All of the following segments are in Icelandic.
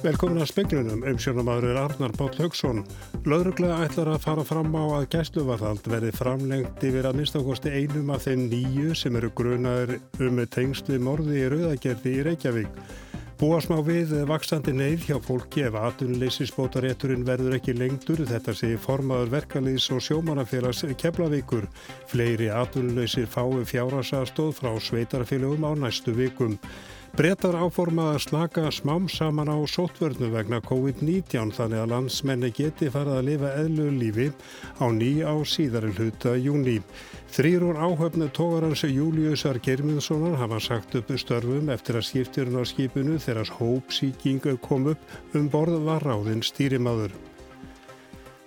Velkomin að speklunum, umsjónamaður er Arnar Páll Haugsson. Lauruglega ætlar að fara fram á að gæsluvarðald verði framlengt yfir að minnstakosti einum af þeim nýju sem eru grunaður um tengslu morði í Rauðagerði í Reykjavík. Búa smá við vaksandi neyð hjá fólki ef atunleysisbótarétturinn verður ekki lengtur, þetta sé formaður verkalýðs og sjómanafélags keflavíkur. Fleiri atunleysir fái fjárasa stóð frá sveitarfélögum á næstu vikum. Bretar áforma að slaka smám saman á sótvörnu vegna COVID-19 þannig að landsmenni geti farið að lifa eðlu lífi á ný á síðari hluta júni. Þrýr úr áhöfnu tógarans Júliusar Germundssonar hafa sagt upp störfum eftir að skipturinn á skipinu þegar hópsíking kom upp um borð var ráðinn stýrimaður.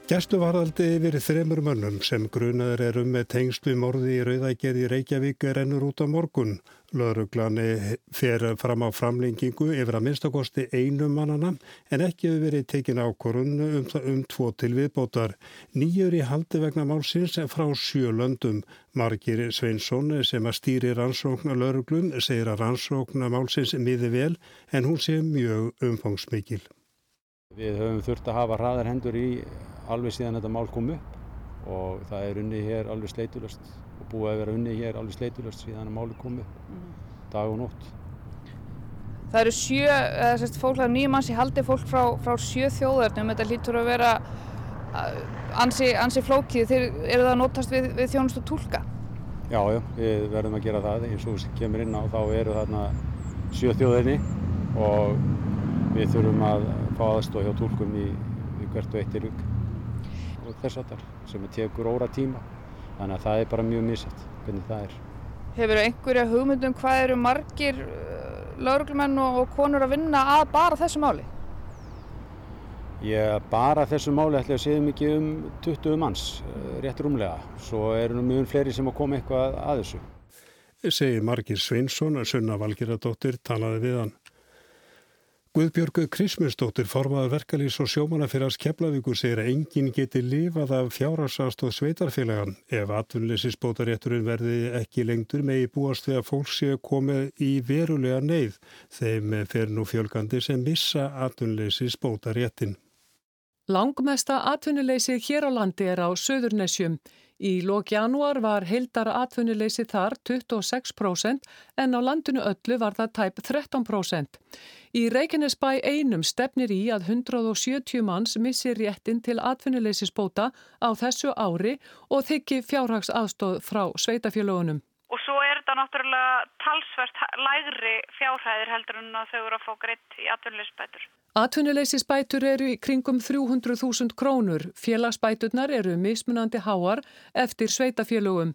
Gæstuvaraldi yfir þremur mönnum sem grunaður er um með tengslu morði í Rauðægerði Reykjavík rennur út á morgun. Lauruglani fer fram á framlengingu yfir að minnstakosti einu mannana en ekki hefur verið tekin ákorun um, um tvo til viðbótar. Nýjur í haldi vegna málsins frá sjölöndum. Margir Sveinsson sem að stýri rannsóknar lauruglun segir að rannsóknar málsins miði vel en hún sé mjög umfangsmikil. Við höfum þurft að hafa hraðar hendur í alveg síðan þetta mál kom upp og það er unnið hér alveg sleitulöst og búið að vera unnið hér alveg sleitulöst síðan að máli kom upp mm. dag og nótt. Það eru sjö, eða sérst fólk, er nýjum manns í haldi fólk frá, frá sjö þjóðarnum, þetta lítur að vera ansi, ansi flókið, þeir eru það að notast við, við þjónust og tólka? Já, já, við verðum að gera það eins og kemur inn á þá eru þarna sjö þjóðarni og við þurfum að fá aðstóð hjá tólkum í, í hvert og eitt í rugg og þess að það sem tekur óra tíma þannig að það er bara mjög misett hvernig það er. Hefur einhverja hugmyndum hvað eru margir uh, lauruglumenn og konur að vinna að bara þessu máli? Ég bara þessu máli ætla að segja mikið um 20 manns, uh, rétt rúmlega. Svo eru nú mjög fleiri sem að koma eitthvað að þessu. Segir Margir Sveinsson að Sunna Valgeradóttir talaði við hann. Guðbjörgu Krismundsdóttir formaður verkalýs og sjómanafélags Keflavíkur segir að enginn geti lifað af fjárhagsastóð sveitarfélagan ef atvinnleysisbótarétturinn verði ekki lengtur megi búast við að fólk sé komið í verulega neyð þeim fer nú fjölgandi sem missa atvinnleysisbótaréttin. Langmesta atvinnuleysið hér á landi er á Suðurnesjum. Í lók janúar var heildara atvinnuleysi þar 26% en á landinu öllu var það tæp 13%. Í Reykjanesbæ einum stefnir í að 170 manns missir réttin til atvinnuleysisbóta á þessu ári og þykki fjárhags aðstóð frá sveitafjölugunum. Og svo þetta náttúrulega talsvert lægri fjárhæðir heldur en þau eru að fá greitt í atvinnuleysisbætur. Atvinnuleysisbætur eru í kringum 300.000 krónur. Félagsbæturnar eru mismunandi háar eftir sveitafélögum.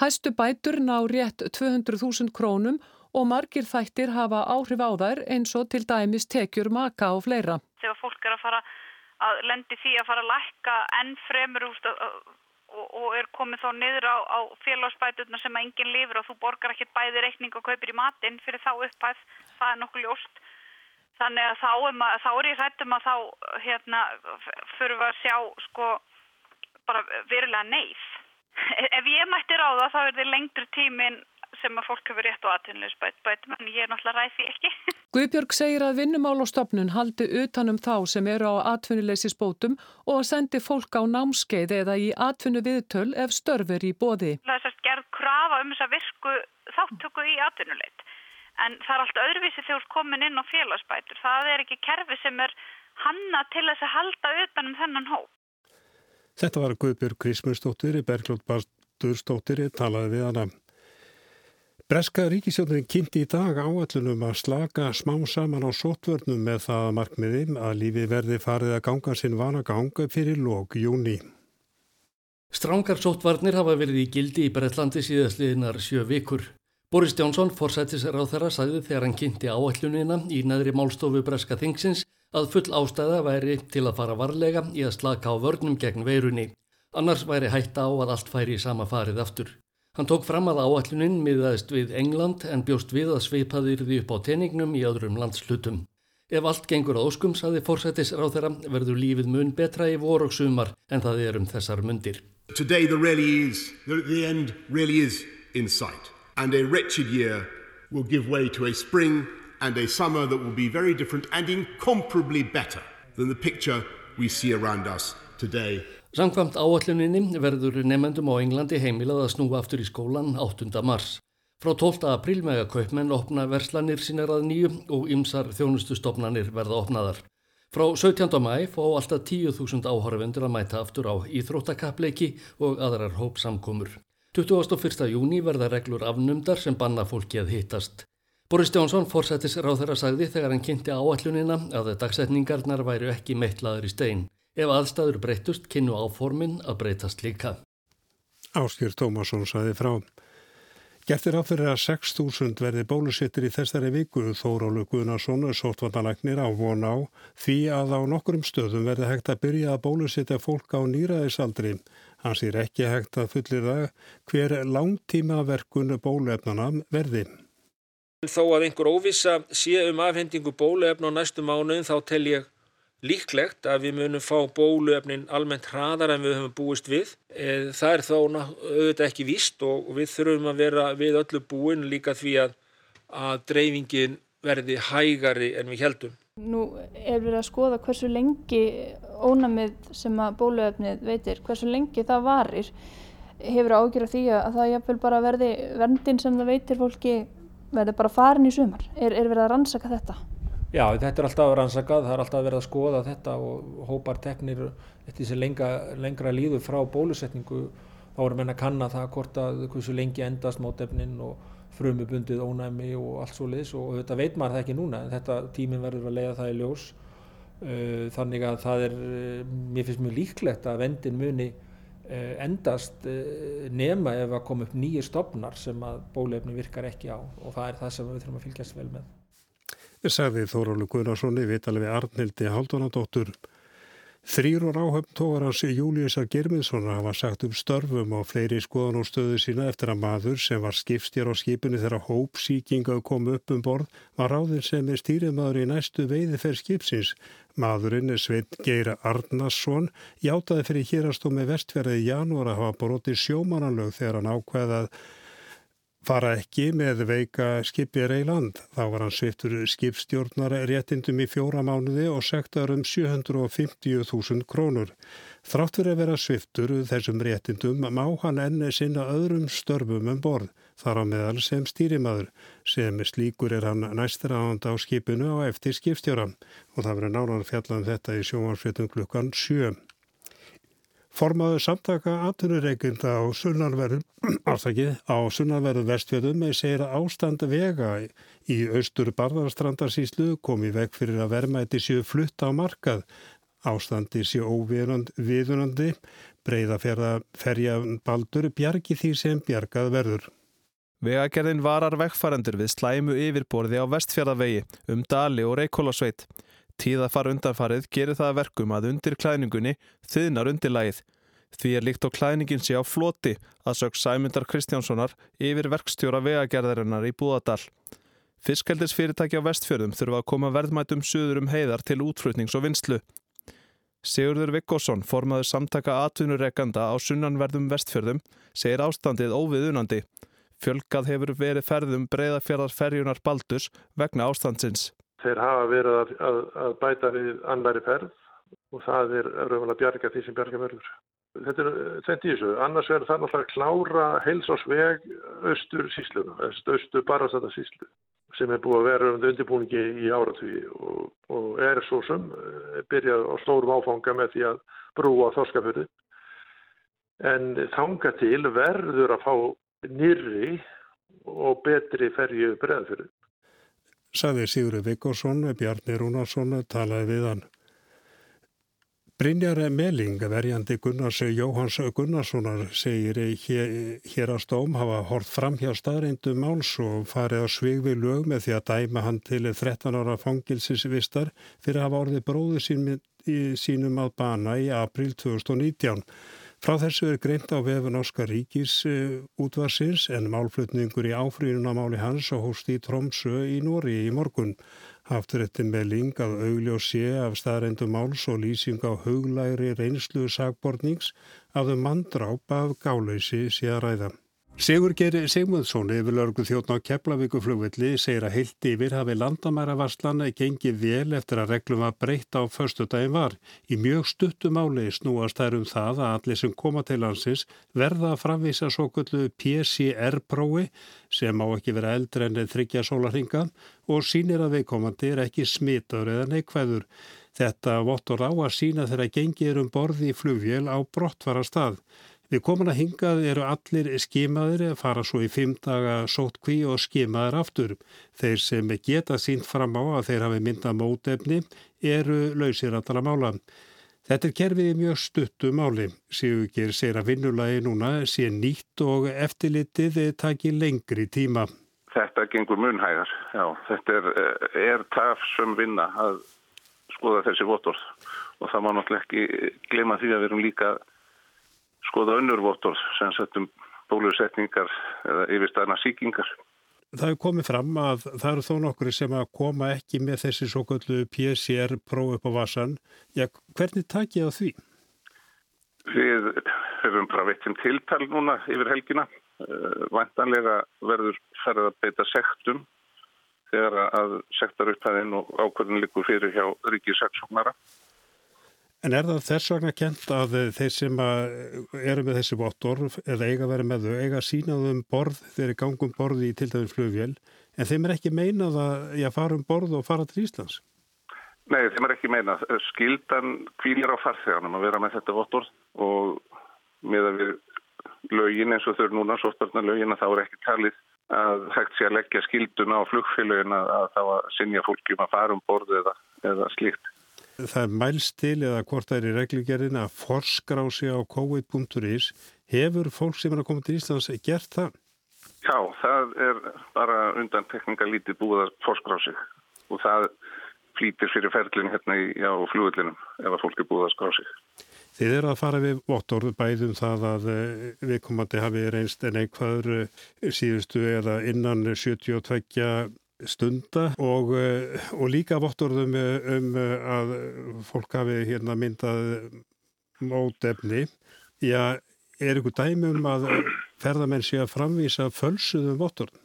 Hæstu bætur ná rétt 200.000 krónum og margir þættir hafa áhrif á þær eins og til dæmis tekjur maka og fleira. Þegar fólk er að fara að lendi því að fara að lækka enn fremur úst, og, og er komið þá niður á, á félagsbæturnar sem enginn lifir og þú borgar ekkert bæði reikning og kaupir í matinn fyrir þá upphæð, það er nokkuð ljóst. Þannig að þá, um að, þá er ég hrættum að þá hérna, fyrir að sjá sko, verulega neyð. Ef ég mætti ráða þá er þið lengtur tíminn sem að fólk hefur rétt á aðtunleysbætum en ég er náttúrulega ræði ekki. Guðbjörg segir að vinnumálastofnun haldi utanum þá sem eru á atvinnuleysisbótum og sendi fólk á námskeið eða í atvinnu viðtöl ef störfur í bóði. Það er sérst gerð krafa um þess að virku þáttöku í atvinnuleit en það er allt öðruvísi þegar þú er komin inn á félagsbætur. Það er ekki kerfi sem er hanna til þess að halda utanum þennan hóp. Þetta var Guðbjörg Krismursdóttir í Bergljótt Bartursdóttir talaði við hana. Breska ríkisjóðurinn kynnti í dag áallunum að slaka smá saman á sótvörnum með það markmiði að lífi verði farið að ganga sinn vanagang fyrir lók júni. Strángar sótvarnir hafa verið í gildi í Breitlandi síðastliðinar sjö vikur. Boris Jónsson, forsættisráð þeirra, sagði þegar hann kynnti áallunina í neðri málstofu Breska Þingsins að full ástæða væri til að fara varlega í að slaka á vörnum gegn veirunni. Annars væri hætta á að allt færi í sama farið aftur. Hann tók fram að áallunin miðaðist við England en bjóst við að sveipaðir því upp á teiningnum í öðrum landslutum. Ef allt gengur á óskum, saði forsættisráð þeirra, verður lífið mun betra í vor og sumar en það er um þessar mundir. Today the, really is, the end really is in sight and a wretched year will give way to a spring and a summer that will be very different and incomparably better than the picture we see around us today. Samkvæmt áalluninni verður nefnendum á Englandi heimilað að snúa aftur í skólan 8. mars. Frá 12. apríl með að kaupmenn opna verslanir sínar að nýju og ymsar þjónustustofnanir verða opnaðar. Frá 17. mæ fá alltaf 10.000 áhörfundur að mæta aftur á íþróttakappleiki og aðrar hópsamkomur. 21. júni verða reglur afnumdar sem banna fólki að hittast. Boris Jónsson fórsættis ráð þeirra sagði þegar hann kynnti áallunina að dagsetningarnar væru ekki meittlaður í stein. Ef aðstæður breytust, kynnu áformin að breytast líka. Áskýr Tómasson saði frá. Gert er áfyrir að 6.000 verði bólusettir í þessari viku Þórólu Guðnarsson sóttvandalagnir á von á því að á nokkurum stöðum verði hægt að byrja að bólusetja fólk á nýraðisaldri. Hans er ekki hægt að fullir það hver langtíma verkun bóluefnana verði. Þó að einhver óvisa sé um afhendingu bóluefn á næstu mánuðin þá tel ég líklegt að við munum fá bóluefnin almennt hraðar en við höfum búist við. E, það er þó auðvitað ekki víst og við þurfum að vera við öllu búin líka því að, að dreifingin verði hægari en við heldum. Nú er verið að skoða hversu lengi ónamið sem að bóluefnið veitir, hversu lengi það varir. Hefur ágjörð því að það jáfnveil bara verði verndin sem það veitir fólki verði bara farin í sumar. Er, er verið að rannsaka þetta? Já, þetta er alltaf rannsakað, það er alltaf verið að skoða þetta og hópar teknir eftir þessi lengra, lengra líðu frá bólusetningu þá erum við að kanna það hvort að hversu lengi endast mótefnin og frumubundið ónæmi og allt svo leiðis og þetta veit maður það ekki núna en þetta tímin verður að leiða það í ljós. Uh, þannig að það er, uh, mér finnst mjög líklegt að vendin muni uh, endast nema ef að koma upp nýjir stopnar sem að bólefni virkar ekki á og það er það sem við þurfum að fylgjast vel með sagði Þórólu Guðnarssoni vital við Arnildi Haldunadóttur. Þrýr og áhöfn tógarans Júliusar Germinsson hafa sagt um störfum og fleiri skoðan og stöðu sína eftir að maður sem var skipstjar á skipinu þegar hópsíkinga kom upp um borð var ráðin sem er stýrimaður í næstu veiði fer skipsins. Maðurinn Sveit Geira Arnarsson játaði fyrir hérastómi vestverði í janúar að hafa brotið sjómananlög þegar hann ákveðað fara ekki með veika skipir í land. Þá var hann sviftur skipstjórnar réttindum í fjóra mánuði og sektar um 750.000 krónur. Þráttur að vera sviftur þessum réttindum má hann enni sinna öðrum störfum um borð, þar á meðal sem stýrimaður, sem slíkur er hann næstra ánd á skipinu á eftir skipstjóra og það verður nánan fjallan um þetta í sjónvarsfjöldum klukkan 7. Formaður samtaka atvinnureikinda á sunnarverðum, aftakið, á sunnarverðum vestfjöldum segir að ástand vega í austur barðarstrandarsíslu komi veg fyrir að vermaði séu flutt á markað. Ástandi séu óviðunandi, breyða ferja baldur bjargi því sem bjargað verður. Vegagerðin varar vegfærandur við slæmu yfirborði á vestfjörðavegi um Dali og Reykjólasveit. Tíðafar undanfarið gerir það verkum að undir klæningunni þyðnar undirlægið. Því er líkt á klæningin sé á floti að sög Sæmundar Kristjánssonar yfir verkstjóra vegagerðarinnar í Búðardal. Fiskheldisfyrirtæki á vestfjörðum þurfa að koma verðmætum suður um heiðar til útflutnings og vinslu. Sigurður Vikkosson, formaður samtaka atvinnureikanda á sunnanverðum vestfjörðum, segir ástandið óviðunandi. Fjölgað hefur verið ferðum breyðafjörðarferjunar Baldus vegna ástandsins. Þeir hafa verið að, að, að bæta við annari ferð og það er raunverulega bjarga því sem bjarga verður. Þetta er þetta í þessu. Annars verður það náttúrulega klára heilsásveg austur sísluna, austur barastata síslu sem er búið að vera um undirbúningi í áratví og, og er svo sem eh, byrjað á stórum áfanga með því að brúa þorskafjörði. En þanga til verður að fá nýri og betri ferju breðfjörði saði Sigurður Vikkorsson, Bjarni Rúnarsson talaði við hann. Brynjar Meling, verjandi Gunnars Jóhans Gunnarssonar, segir hér, að stóm hafa hort fram hjá staðreindu máls og farið á svig við lög með því að dæma hann til 13 ára fangilsisvistar fyrir að hafa orðið bróðu sín, sínum að bana í april 2019. Frá þessu er greint á vefun Óskar Ríkis útvarsins en málflutningur í áfríðunamáli hans og hóst í Tromsö í Nóri í morgun. Haftur þetta með ling að augljó sé af staðrændu máls og lýsing á huglæri reynslu sagbornings að þau manndráp af gáleysi sé að ræða. Sigur Geri Sigmundsson yfir lörgu þjóttn á Keflavíkuflugvilli segir að heilt yfir hafi landamæravarslan gengið vel eftir að reglum var breytt á förstu daginn var. Í mjög stuttum áli snúast þær um það að allir sem koma til landsins verða að framvisa svo kullu PCR-prófi sem á ekki vera eldre en þryggja sólarhinga og sínir að veikkomandi er ekki smitaður eða neikvæður. Þetta vottur á að sína þegar gengið um borði í flugvél á brottfara stað. Við komin að hingað eru allir skimaðir, fara svo í fimm daga sótt kví og skimaðir aftur. Þeir sem geta sínt fram á að þeir hafi myndað mótefni eru lausir allra mála. Þetta er kerfið í mjög stuttu máli. Sigurgir segir að vinnulagi núna sé nýtt og eftirlitið taki lengri tíma. Þetta gengur munhægar. Já, þetta er, er tafsum vinna að skoða þessi votorð og það má náttúrulega ekki glema því að við erum líka skoða önnurvottor sem settum bólusetningar eða yfirstæðna síkingar. Það hefur komið fram að það eru þó nokkuri sem að koma ekki með þessi svo kallu PCR próf upp á vasan. Já, hvernig takk ég á því? Við höfum bara veitt sem tiltal núna yfir helgina. Eh, Vantanlega verður ferðið að beita sektum þegar að sektar upphæðin og ákvörðin likur fyrir hjá ríkisaksóknara. En er það þess vegna kent að þeir sem eru með þessi vottor eða eiga vera með þau, eiga að sína þau um borð þeir gangum borði í til dæmis flugvél en þeim er ekki meinað að já, fara um borð og fara til Íslands? Nei, þeim er ekki meinað. Skildan kvílir á farþeganum að vera með þetta vottor og með að við lögin eins og þau eru núna, sóttarnar lögin að þá er ekki talið að hægt sé að leggja skildun á flugfélagin að, að þá að sinja fólki um að fara um borð eða, eða slíkt. Það er mælst til eða hvort það er í reglugerðin að forskrási á covid.is. Hefur fólk sem er að koma til Íslands gert það? Já, það er bara undan tekningalítið búið að forskrási og það flýtir fyrir ferlinn hérna í, á flugullinum ef að fólk er búið að skrási. Þið eru að fara við vottorðu bæðum það að eh, viðkomandi hafi reynst en einhverður eh, síðustu eða innan 72 stunda og, eh, og líka vottorðum um að fólk hafi hérna myndað mótefni. Já, er ykkur dæmum að ferðamenn sé að framvísa fölsuðum vottorðum?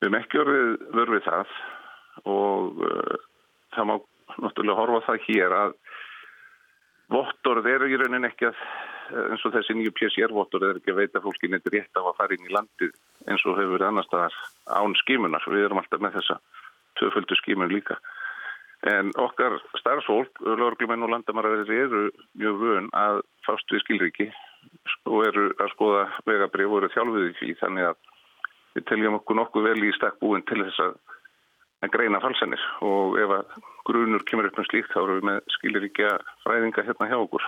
Við hefum ekki verið við það og uh, það má náttúrulega horfa það hér að vottorð eru í raunin ekki að eins og þessi nýju PCR-vottor er ekki að veita fólki neitt rétt á að fara inn í landið eins og hefur verið annar staðar án skímunar. Við erum alltaf með þessa töföldu skímun líka. En okkar starfsfólk, lögurglumenn og landamæraverðir eru mjög vön að fást við skilriki og eru að skoða vegabrið og eru þjálfið í því þannig að við teljum okkur nokkuð vel í stakk búin til þess að, að greina falsanir og ef að grunur kemur upp með slíkt þá eru við með skilrikja fræðinga hérna hjá okkur.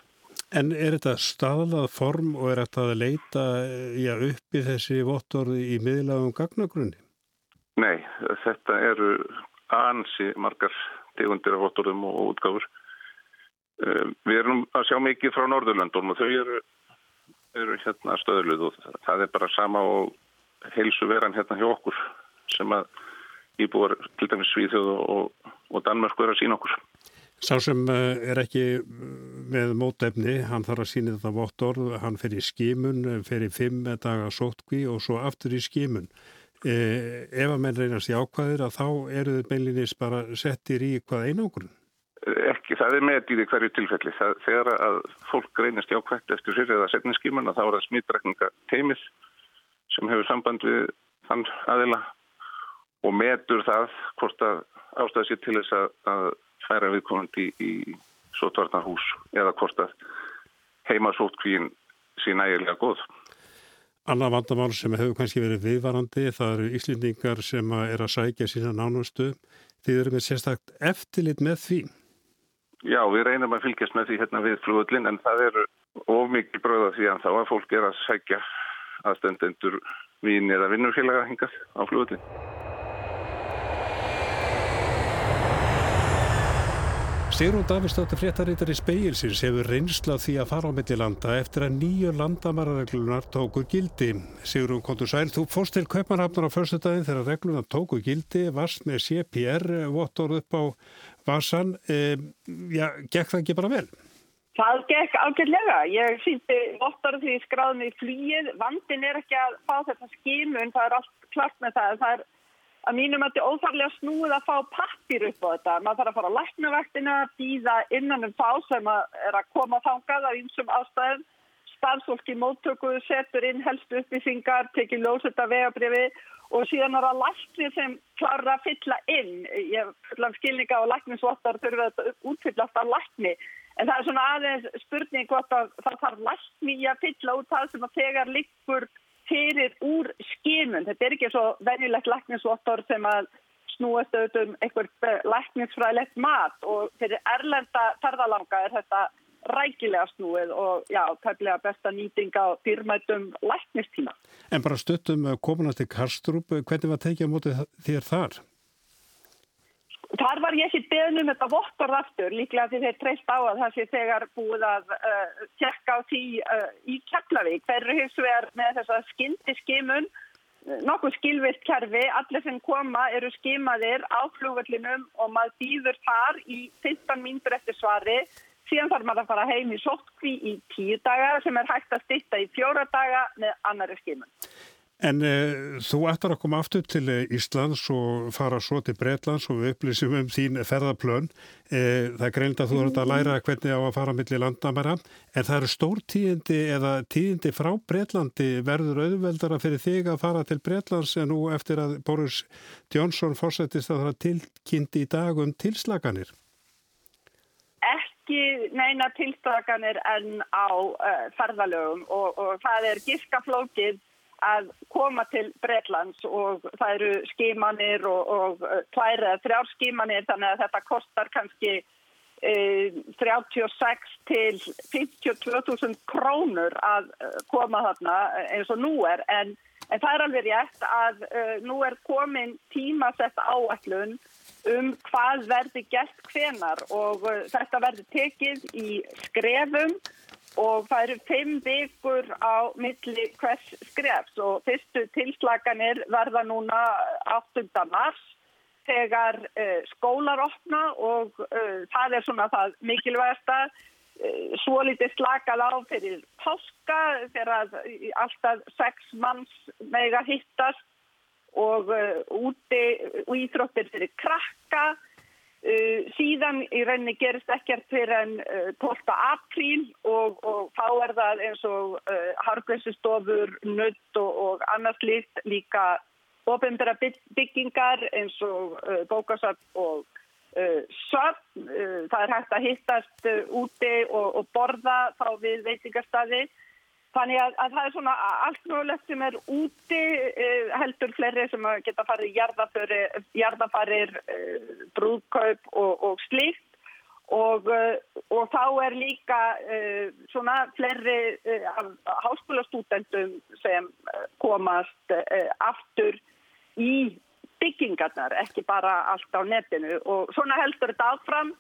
En er þetta staðlað form og er þetta að leita já, uppi þessi vottorði í miðlagum gagnagrunni? Nei, þetta eru ansi margar tegundir af vottorðum og útgáfur. Eh, við erum að sjá mikið frá Norðurlöndunum og þau eru, eru hérna stöðluð og það er bara sama og heilsu veran hérna hjá okkur sem að íbúar til dæmis Svíþjóð og, og Danmörku er að sína okkur. Sá sem eh, er ekki með mótefni, hann þarf að sína þetta vottorð, hann fer í skimun, fer í fimm daga sótkví og svo aftur í skimun. Eh, ef að menn reynast í ákvæðir að þá eru þau beinlinis bara settir í hvað einangrun? Ekki, það er með í því hverju tilfelli. Það, þegar að fólk reynast í ákvæði eftir fyrir eða setni skimun að þá er það smittrækninga teimið sem hefur samband við þann aðila og metur það hvort að ástæða sér til þess að færa viðkomandi í, í sótvarnarhús eða hvort að heima sótkvíin sé nægilega góð. Annað vandamál sem hefur kannski verið viðvarandi það eru íslendingar sem er að sækja sína nánustu. Þið eru með sérstakt eftirlit með því? Já, við reynum að fylgjast með því hérna við flugullin en það eru ómikið bröða því að þá að fólk er að sækja aðstendendur vín eða vinnurfélaga hingað á flugullin. Sigrún Davidsdóttir fréttarítar í speilsins hefur reynsla því að fara á milli landa eftir að nýju landamærareglunar tóku gildi. Sigrún Kontur Sæl, þú fórst til Kaupanhafnar á förstu daginn þegar reglunar tóku gildi, varst með CPR, vottor upp á vasan. E, já, gekk það ekki bara vel? Það gekk ágætlega. Ég sýndi vottar því skráðum í flýið. Vandin er ekki að fá þetta skimun, það er allt klart með það. Það er að mínum að þetta er óþarlega snúið að fá pappir upp á þetta. Maður þarf að fara á læknavaktina, býða innan um þá sem að er að koma þangað af einsum ástæðum. Starfsfólki móttökuðu setur inn helstu upplýsingar, tekið lósetta vegabriði og síðan er það læknir sem klarra að fylla inn. Ég fulla skilninga og læknisvottar þurfa þetta útfyllast af lækni. En það er svona aðeins spurning hvort að það þarf lækni að fylla út það sem að þegar liggur fyrir úr skimun. Þetta er ekki svo venjulegt læknisvottor sem að snúast auðvitað um einhver læknisfræðilegt mat og fyrir erlenda ferðalanga er þetta rækilega snúið og já, tæmlega besta nýtinga og fyrrmætum læknistíma. En bara stöttum komunast í Karstrup, hvernig var tekið á móti þér þar? Þar var ég ekki beðnum þetta vottorð aftur, líklega því þeir treyst á að það sé þegar búið að uh, tjekka á því uh, í Keflavík. Þeir eru hins vegar með þessa skindi skimun, nokkuð skilvilt kerfi, allir sem koma eru skimaðir á flugvellinum og maður býður þar í 15 mínútur eftir svari. Síðan þarf maður að fara heim í sótkví í tíu daga sem er hægt að stitta í fjóra daga með annari skimun. En uh, þú ættar að koma aftur til eh, Íslands og fara svo til Breitlands og við upplýsum um þín ferðarplön. Uh, það er greind að þú ert að læra hvernig á að fara millir landamæra. En það eru stór tíðindi eða tíðindi frá Breitlandi verður auðveldara fyrir þig að fara til Breitlands en nú eftir að Boris Johnson fórsetist að það tilkynnti í dag um tilslaganir. Ekki neina tilslaganir en á uh, ferðalögum og, og það er giskaflókið að koma til Breitlands og það eru skimanir og, og tvær eða þrjár skimanir þannig að þetta kostar kannski e, 36 til 52.000 krónur að e, koma þarna eins og nú er. En, en það er alveg rétt að e, nú er komin tímasett áallun um hvað verði gert hvenar og þetta verði tekið í skrefum og það eru fimm vikur á milli hvers skrefs og fyrstu tilslaganir verða núna 8. mars þegar uh, skólar opna og uh, það er svona það mikilvægasta uh, svo litið slakað á fyrir páska þegar alltaf sex manns mega hittast og úti og íþróttir fyrir krakka Uh, síðan í rauninni gerist ekkert fyrir enn uh, 12. apríl og, og þá er það eins og uh, harflössustofur, nutt og, og annars líkt líka ofenbæra byggingar eins og bókasart og söfn. Það er hægt að hittast úti og, og borða þá við veitingarstaði. Þannig að, að það er svona allt mögulegt sem er úti eh, heldur fleiri sem geta farið jarðafarir, eh, brúðkaup og, og slíkt og, eh, og þá er líka eh, svona fleiri eh, háskólastútendum sem eh, komast aftur í byggingarnar, ekki bara allt á netinu og svona heldur þetta áfram.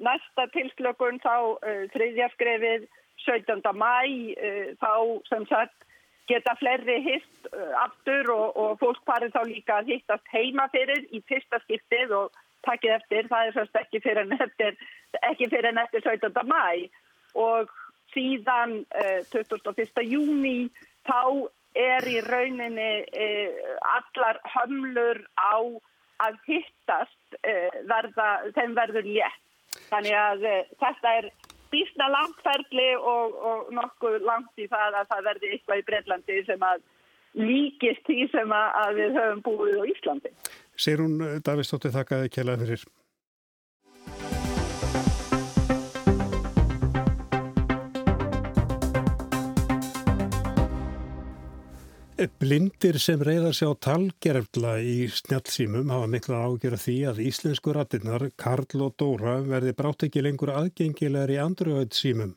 Næsta tilslökun þá þriðja skrefið 17. mæ uh, þá sem sagt geta fleiri hitt uh, aftur og, og fólk farið þá líka að hittast heima fyrir í fyrsta skiptið og takkið eftir, það er sérst ekki fyrir en eftir, eftir 17. mæ og síðan uh, 21. júni þá er í rauninni allar hömlur á að hittast verða, þeim verður létt. Þannig að þetta er býstna langferðli og, og nokkuð langt í það að það verði eitthvað í Breitlandi sem að líkist því sem að við höfum búið á Íslandi. Sér hún Davíðsdóttir þakkaði kjælað fyrir. Blindir sem reyðar sér á talgerfla í snjálfsýmum hafa mikla ágjör að því að íslensku ratinnar Karl og Dóra verði brátt ekki lengur aðgengilegar í andruöðsýmum.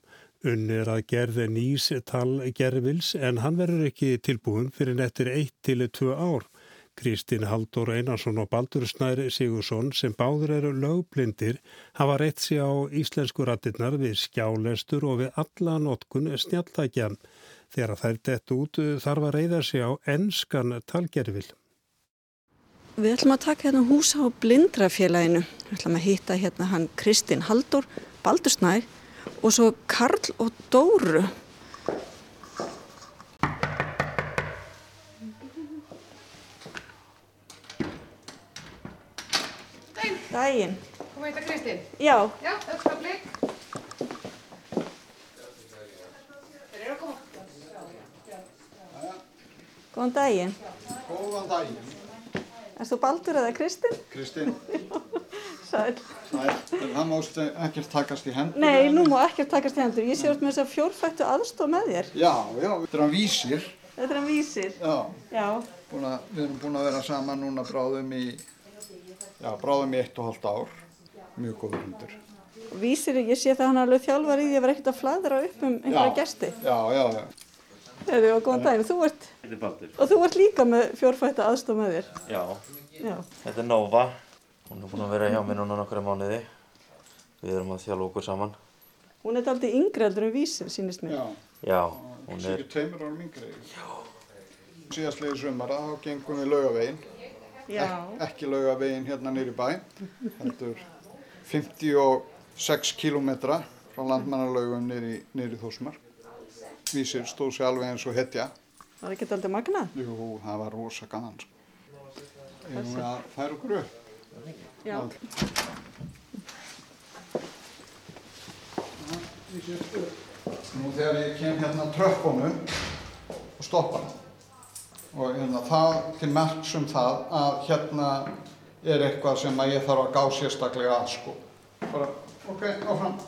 Unnir að gerði nýs talgerfils en hann verður ekki tilbúin fyrir nettir 1-2 ár. Kristín Haldur Einarsson og Baldur Snær Sigursson sem báður eru lögblindir hafa reitt sér á íslensku ratinnar við skjálestur og við alla notkun snjálfækjan. Þegar þær dett út þarf að reyða sig á ennskan talgerfil. Við ætlum að taka hérna hús á blindrafélaginu. Við ætlum að hýtta hérna hann Kristinn Haldur, Baldursnæ og svo Karl og Dóru. Dæn. Dæin. Kom eitthvað Kristín? Já. Já, aukstablik. Þeir eru að koma. Góðan daginn. Góðan daginn. Erst þú Baldur eða Kristinn? Kristinn. Sæl. Sæl. Það mást ekkert takast í hendur. Nei, nú má ekkert takast í hendur. Ég sé út með þess að fjórfættu aðstof með þér. Já, já, þetta er hann vísir. Þetta er hann vísir. Já. Já. Búin að, við erum búin að vera saman núna bráðum í, já, bráðum í eitt og hálft ár. Mjög góður hundur. Vísir, ég sé það hann er alveg þjálfar í því að vera ekkert að fladra upp um einhverja gesti. Já, já, já. Þegar við á góðan daginn. Þú ert, Þetta er Baldur. og þú ert líka með fjórfættu aðstof með þér. Já. Já. Þetta er Nova. Hún er búin að vera hjá mér núna nokkra mánuði. Við erum að þjálfa okkur saman. Hún er aldrei yngri heldur en vísir, sínist mér. Já. Já, hún er... ekki tveimur árum yngri. Já. Síðastlegi sumara, þá gengum við laugavegin. Já. Ek, ekki laugavegin hérna nýri bæ. Heldur 56 kílómetra frá landmannalaugum nýri, nýri Vísir stóð sér alveg eins og hetja. Það er ekki aldrei magnað? Jú, það var rosa gaman. Sko. Erum við að færa okkur upp? Já. Nú þegar ég kem hérna tröppunum og stoppa og hérna það til merks um það að hérna er eitthvað sem að ég þarf að gá sérstaklega að sko. Bara, ok, áfram.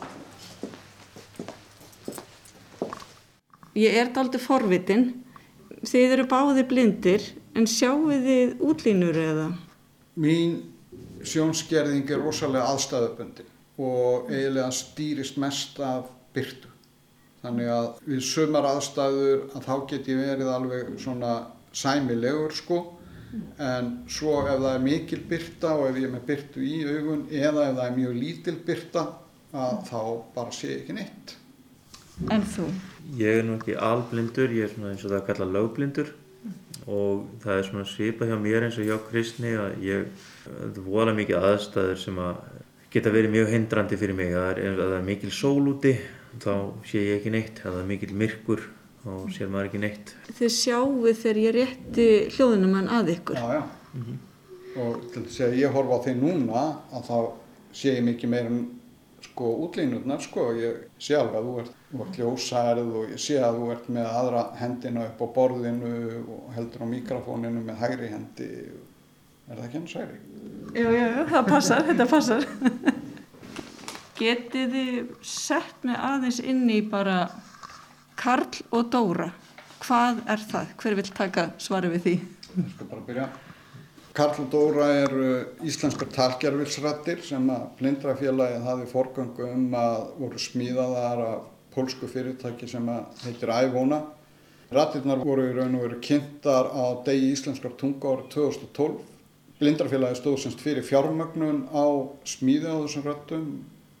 Ég er daldi forvitin. Þið eru báði blindir, en sjáu þið útlínur eða? Mín sjónskerðing er rosalega aðstæðubundin og eiginlega stýrist mest af byrtu. Þannig að við sumar aðstæður að þá get ég verið alveg svona sæmilegur sko en svo ef það er mikil byrta og ef ég er með byrtu í augun eða ef það er mjög lítil byrta að þá bara sé ég ekki neitt. En þú? Ég er nú ekki alblindur, ég er svona eins og það er kallað lögblindur og það er svona svipað hjá mér eins og hjá Kristni að ég, það er vola mikið aðstæður sem að geta verið mjög hindrandi fyrir mig. Það er, það er mikil sól úti, þá sé ég ekki neitt, það er mikil myrkur, þá sér maður ekki neitt. Þið sjáu þegar ég rétti hljóðunum hann að ykkur. Já, já. Og til þess að ég horfa á þig núna að þá sé ég mikið meira en sko útlínurnar sko. Ég sé alveg að þú ert, þú ert ljósærið og ég sé að þú ert með aðra hendina upp á borðinu og heldur á mikrofóninu með hægri hendi. Er það ekki hans hægri? Já, já, já, það passar, þetta passar. Getið þið sett mig aðeins inn í bara Karl og Dóra. Hvað er það? Hver vil taka svari við því? Ég skal bara byrja. Karl og Dóra eru íslenskar talgerfilsrættir sem að blindrafélagið hafi forgöngu um að voru smíðaðar af pólsku fyrirtæki sem heitir Ævona. Rættirnar voru í raun og veru kynntar á degi íslenskar tunga árið 2012. Blindrafélagið stóð semst fyrir fjármögnun á smíði á þessum rættum,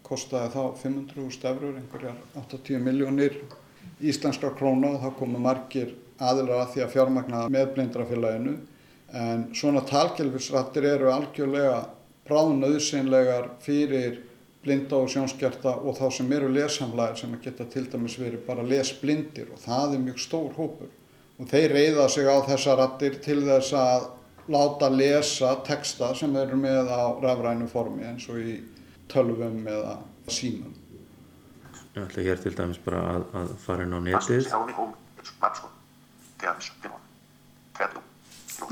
kostaði þá 500.000 eurur, einhverjar 80 miljónir íslenskar króna og þá komu margir aðilar að því að fjármagna með blindrafélaginu en svona talgelfisrættir eru algjörlega bráðnauðsynlegar fyrir blinda og sjónskerta og þá sem eru lesamlæðir sem að geta til dæmis verið bara lesblindir og það er mjög stór hópur og þeir reyða sig á þessa rættir til þess að láta lesa texta sem eru með á rafrænu formi eins og í tölvum eða símum. Ég ætla hér til dæmis bara að, að fara inn á netið.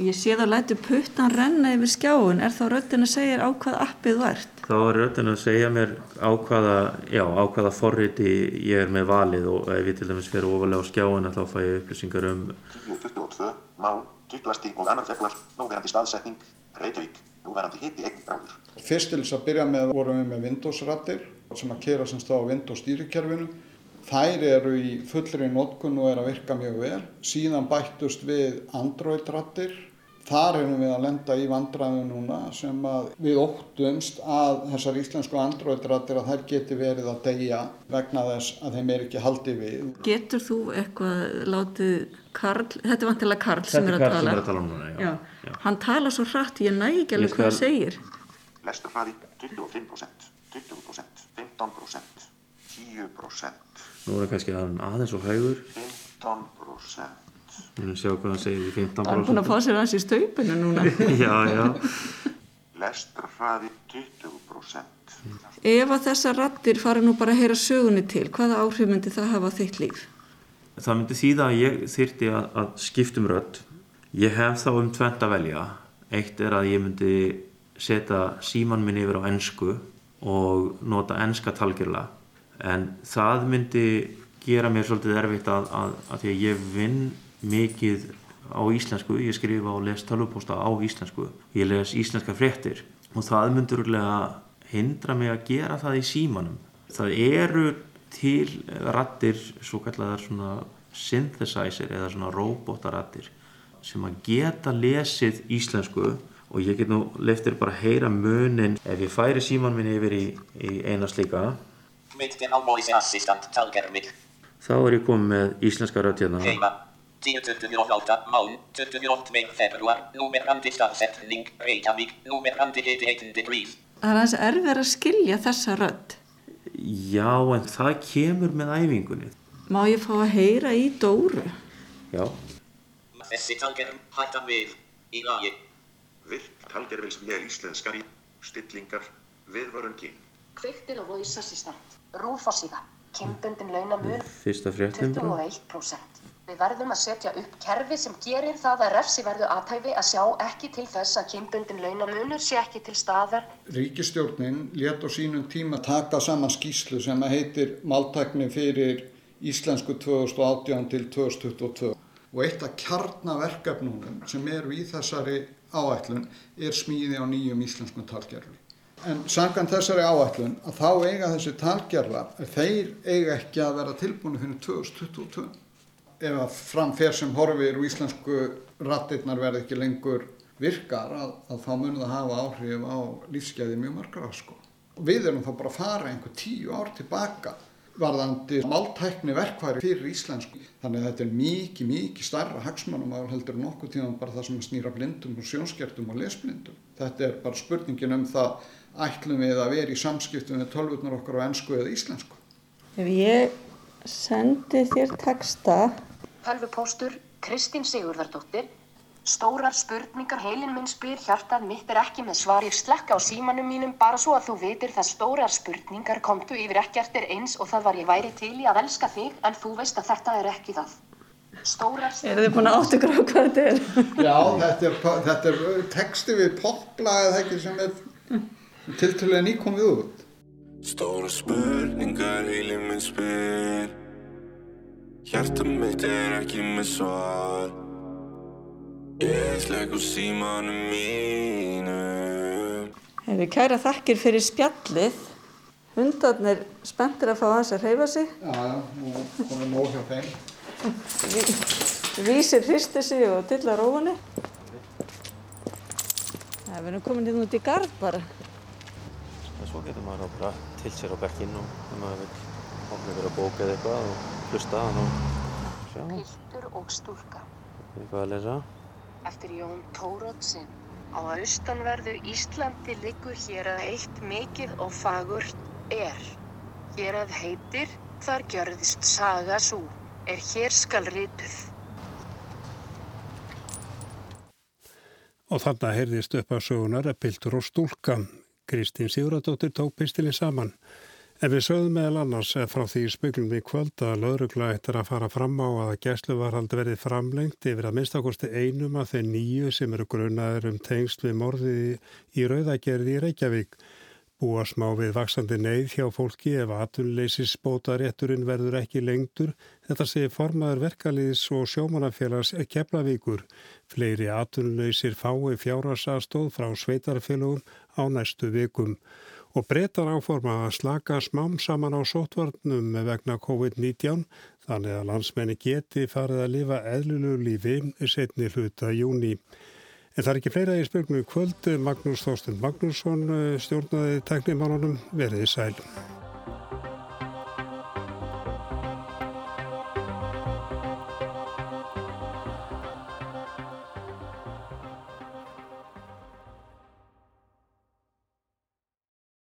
Ég sé þá lætu puttan renna yfir skjáin. Er þá röttin að segja á hvað appið þú ert? Þá er röddinn að segja mér á hvaða, já, á hvaða forriti ég er með valið og ef ég til dæmis fer ofalega á skjáina þá fæ ég upplýsingar um 22, mál, tuttlasti og annar fjallar, nóverandi staðsetning, Reykjavík, núverandi hitti einn gráður. Fyrst til þess að byrja með vorum við með Windows-rattir sem að kera semst á Windows stýrikerfinu. Þær eru í fullri notkun og er að virka mjög vel. Síðan bættust við Android-rattir. Þar erum við að lenda í vandræðu núna sem að við óttumst að þessar íslensku Android-rattir að þær geti verið að deyja vegna þess að þeim er ekki haldið við. Getur þú eitthvað látið Karl, þetta er vantilega Karl sem Þetta er er að Karl sem tala. er að tala um núna, já. já. Hann tala svo hratt, ég næ ekki alveg hvað hann skal- segir. Lesturhraði 25%, 20%, 15%, 10%. Nú er það kannski aðeins og hægur. 15%. Við erum að sjá hvað það segir í 15%. Það er búin að fá sér aðeins í staupinu núna. já, já. Lestrarhraði 20%. Ef að þessar rattir fara nú bara að heyra sögunni til, hvaða áhrif myndi það hafa á þitt líf? Það myndi þýða að ég þyrti að, að skiptum rödd. Ég hef þá um tvent að velja. Eitt er að ég myndi setja síman minn yfir á ennsku og nota ennska talgjörla. En það myndi gera mér svolítið erfitt að, að, að því að ég vinn mikið á íslensku. Ég skrifa og les tölvupósta á íslensku. Ég les íslenska fréttir og það myndur hindra mig að gera það í símanum. Það eru til rattir, svo kallar svona synthesizer eða svona robotarattir sem að geta lesið íslensku og ég get nú leftir bara að heyra munin ef ég færi síman minni yfir í, í eina slíka þá er ég komið með íslenska hérna Heima 10.28 mán 28. februar númerandi staðsetning Reykjavík númerandi hiti 18 degrees Það er aðeins erfið að skilja þessa rödd Já, en það kemur með æfingunni Má ég fá að heyra í Dóru? Já Þessi talgerm hætta við í lagi Virk talgervils með íslenskari stillingar viðvörun kyn Kveiktir á voice assistant Rúfossíða Kimbundin launamun Fyrsta fréttin 21% Við verðum að setja upp kerfi sem gerir það að refsi verðu aðtæfi að sjá ekki til þess að kimbundin launamunur sé ekki til staðar. Ríkistjórnin let á sínum tíma taka saman skýslu sem heitir Máltækni fyrir Íslensku 2018 til 2022 og eitt af kjarnaverkefnunum sem eru í þessari áætlun er smíði á nýjum íslenskum talgerfi. En sangan þessari áætlun að þá eiga þessi talgerfa, þeir eiga ekki að vera tilbúinu fyrir 2022 ef að framfer sem horfir og íslensku rattirnar verði ekki lengur virkar að, að þá munum það hafa áhrif á lífsgæði mjög margra sko. Við erum þá bara að fara einhver tíu ár tilbaka varðandi máltækni verkværi fyrir íslensku. Þannig að þetta er mikið, mikið starra hagsmannum að heldur nokkuð tíma bara það sem snýra blindum og sjónskertum og lesblindum. Þetta er bara spurningin um það ætlum við að vera í samskiptum með tölvurnar okkar á ennsku eða íslensku. Ef ég sendi þér texta Tölvupóstur Kristín Sigurðardóttir Stórar spurningar, heilin minn spyr, hjartað mitt er ekki með svar, ég slekka á símanum mínum bara svo að þú vitir það stórar spurningar komdu yfir ekkert er eins og það var ég væri til í að elska þig en þú veist að þetta er ekki það. Stórar spurningar... Er þið búin að áttu gráð hvað þetta er? Já, þetta er, þetta er texti við popla eða ekki sem er tiltölulega nýkomið út. Stórar spurningar, heilin minn spyr, hjartað mitt er ekki með svar. Ég slegg á símanum mínum Hefur kæra þakkir fyrir spjallið. Hundarnir spenntir að fá hans að hreyfa sig. Já, já, og komið nóg hjá þeim. Vísir hristi sig og dillar óvanni. Það er verið komin hérna út í gard bara. En svo getur maður bara til sér á bekkinn og þegar maður vil opna ykkur að bóka eða eitthvað og hlusta og sjá. Piltur og stúlka. Eitthvað að lesa. Eftir Jón Tórótsin. Á austanverðu Íslandi liggur hér að eitt mikið og fagurt er. Hér að heitir, þar gjörðist saga svo, er hér skal rituð. Og þannig heyrðist upp á sögunar að piltur og stúlka. Kristín Sigurðardóttir tók pistilinn saman. En við sögðum meðal annars frá því spöglum við kvöld að laurugla eittir að fara fram á að gæsluvarhald verið framlengt yfir að minnstakosti einum af þeir nýju sem eru grunaður um tengst við morðið í rauðagerði í Reykjavík. Búa smá við vaksandi neyð hjá fólki ef atunleysis bótarétturinn verður ekki lengtur. Þetta sé formaður verkaliðs og sjómanafélags Keflavíkur. Fleiri atunleysir fái fjárasastóð frá sveitarfélagum á næstu vikum og breytar áforma að slaka smám saman á sótvarnum vegna COVID-19 þannig að landsmenni geti farið að lifa eðlulegu lífi setni hluta júni. En það er ekki fleira í spilgnu kvöld. Magnús Þorsten Magnússon stjórnaði teknimálunum veriði sæl.